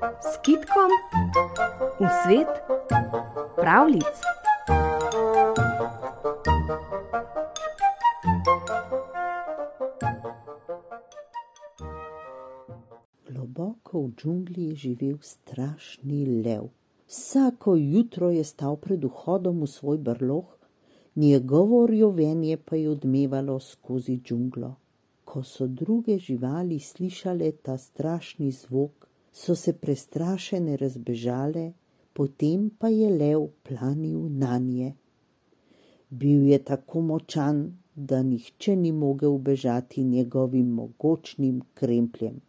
s kitkom v svet pravlic. Globoko v džungli je živel strašni lev. Vsako jutro je stal pred vhodom v svoj brlog, njegovo rjovenje pa je odmevalo skozi džunglo. Ko so druge živali slišale ta strašni zvok, so se prestrašene razbežale, potem pa je lev planil na nje. Bil je tako močan, da nihče ni mogel bežati njegovim mogočnim krempljem.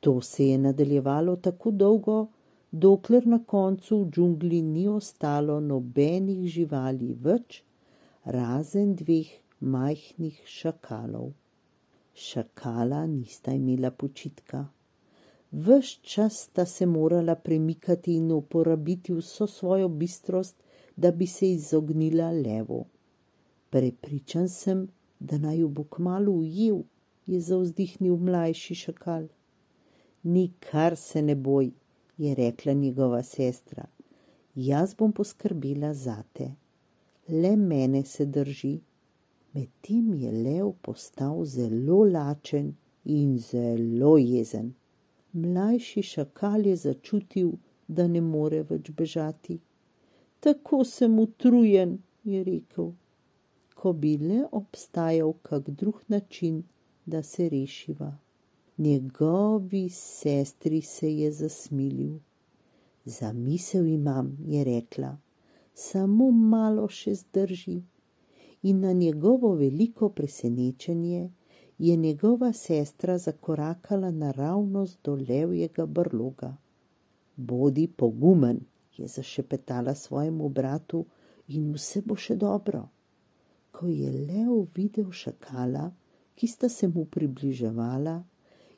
To se je nadaljevalo tako dolgo, dokler na koncu v džungli ni ostalo nobenih živali več, razen dveh majhnih šakalov. Šakala nista imela počitka. Ves čas sta se morala premikati in uporabiti vso svojo bistrost, da bi se izognila levu. Prepričan sem, da naj jo bo kmalo ujel, je zauzdihnil mlajši šakal. Nikar se ne boj, je rekla njegova sestra. Jaz bom poskrbela zate. Le mene se drži. Medtem je lev postal zelo lačen in zelo jezen. Mlajši šakal je začutil, da ne more več bežati. Tako sem utrujen, je rekel. Ko bi le obstajal kak drug način, da se rešiva. Njegovi sestri se je zasmilil. Zamisel imam, je rekla, samo malo še zdrži. In na njegovo veliko presenečenje je njegova sestra zakorakala naravnost do levjega brloga. Bodi pogumen, je zašepetala svojemu bratu, in vse bo še dobro. Ko je lev videl šakala, ki sta se mu približevala,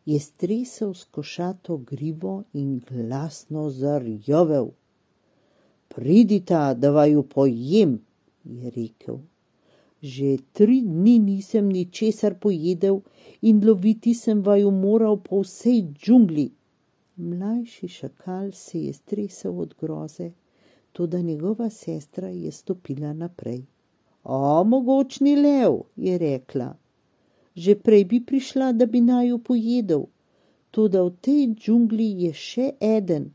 je stresel s košato grivo in glasno zarjovel. Pridita, da vaju pojem, je rekel. Že tri dni nisem ničesar pojedel in loviti sem vaju moral po vsej džungli. Mlajši šakal se je stresel od groze, tudi njegova sestra je stopila naprej. O, mogočni lev, je rekla. Že prej bi prišla, da bi naju pojedel. Tudi v tej džungli je še eden,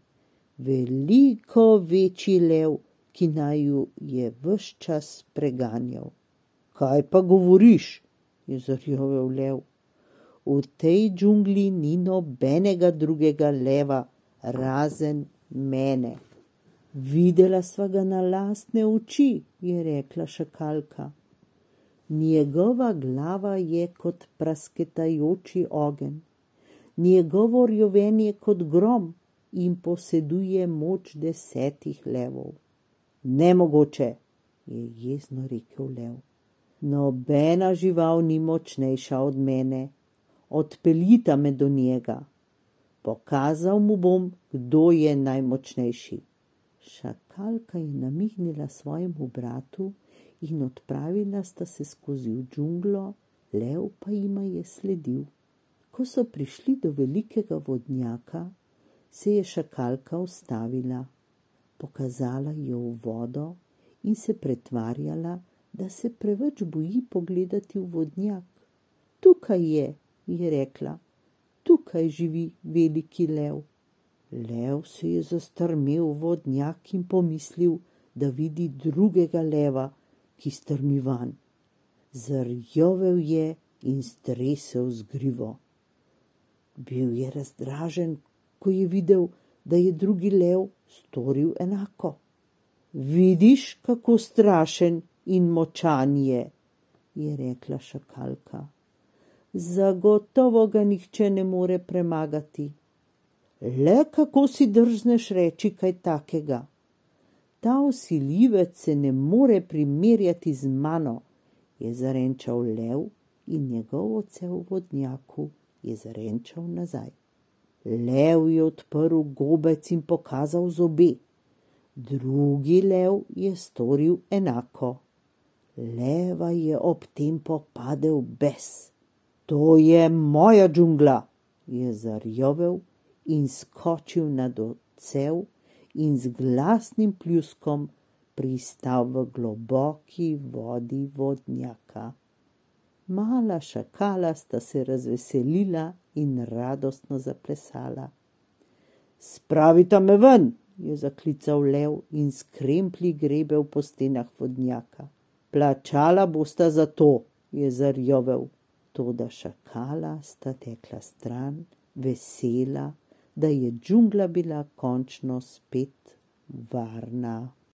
veliko večji lev, ki naju je vse čas preganjal. Kaj pa govoriš? je zarjovel lev. V tej džungli ni nobenega drugega leva, razen mene. Videla sva ga na lastne oči, je rekla šakalka. Njegova glava je kot prasketajoči ogen, njegovo rjovenje kot grom in poseduje moč desetih levov. Nemogoče, je jezno rekel lev. Nobena žival ni močnejša od mene. Odpeljita me do njega. Pokazal mu bom, kdo je najmočnejši. Šakalka je namignila svojemu bratu, in odpravila sta se skozi džunglo, lev pa jima je sledil. Ko so prišli do velikega vodnjaka, se je šakalka ustavila, pokazala je v vodo in se pretvarjala, da se preveč boji pogledati v vodnjak. Tukaj je, je rekla, tukaj živi veliki lev. Lev se je zastrmel v vodnjak in pomislil, da vidi drugega leva, ki strmi van. Zrjovel je in stresel z grivo. Bil je razdražen, ko je videl, da je drugi lev storil enako. Vidiš, kako strašen in močan je, je rekla šakalka. Zagotovo ga nihče ne more premagati. Le kako si drzneš reči kaj takega? ta usiljivec se ne more primerjati z mano, je zarenčal lev in njegov oce v vodnjaku je zarenčal nazaj. Lev je odprl gobec in pokazal zobe. Drugi lev je storil enako. Leva je ob tem popadel bes. To je moja džungla, je zarjovel in skočil nad odsev in z glasnim pljuskom pristal v globoki vodi vodnjaka. Mala šakala sta se razveselila in radostno zaplesala. Spravite me ven, je zaklical lev in s kremplji grebel po stenah vodnjaka. Plačala bosta za to, je zarjovel. Toda šakala sta tekla stran, vesela, da je džungla bila končno spet varna.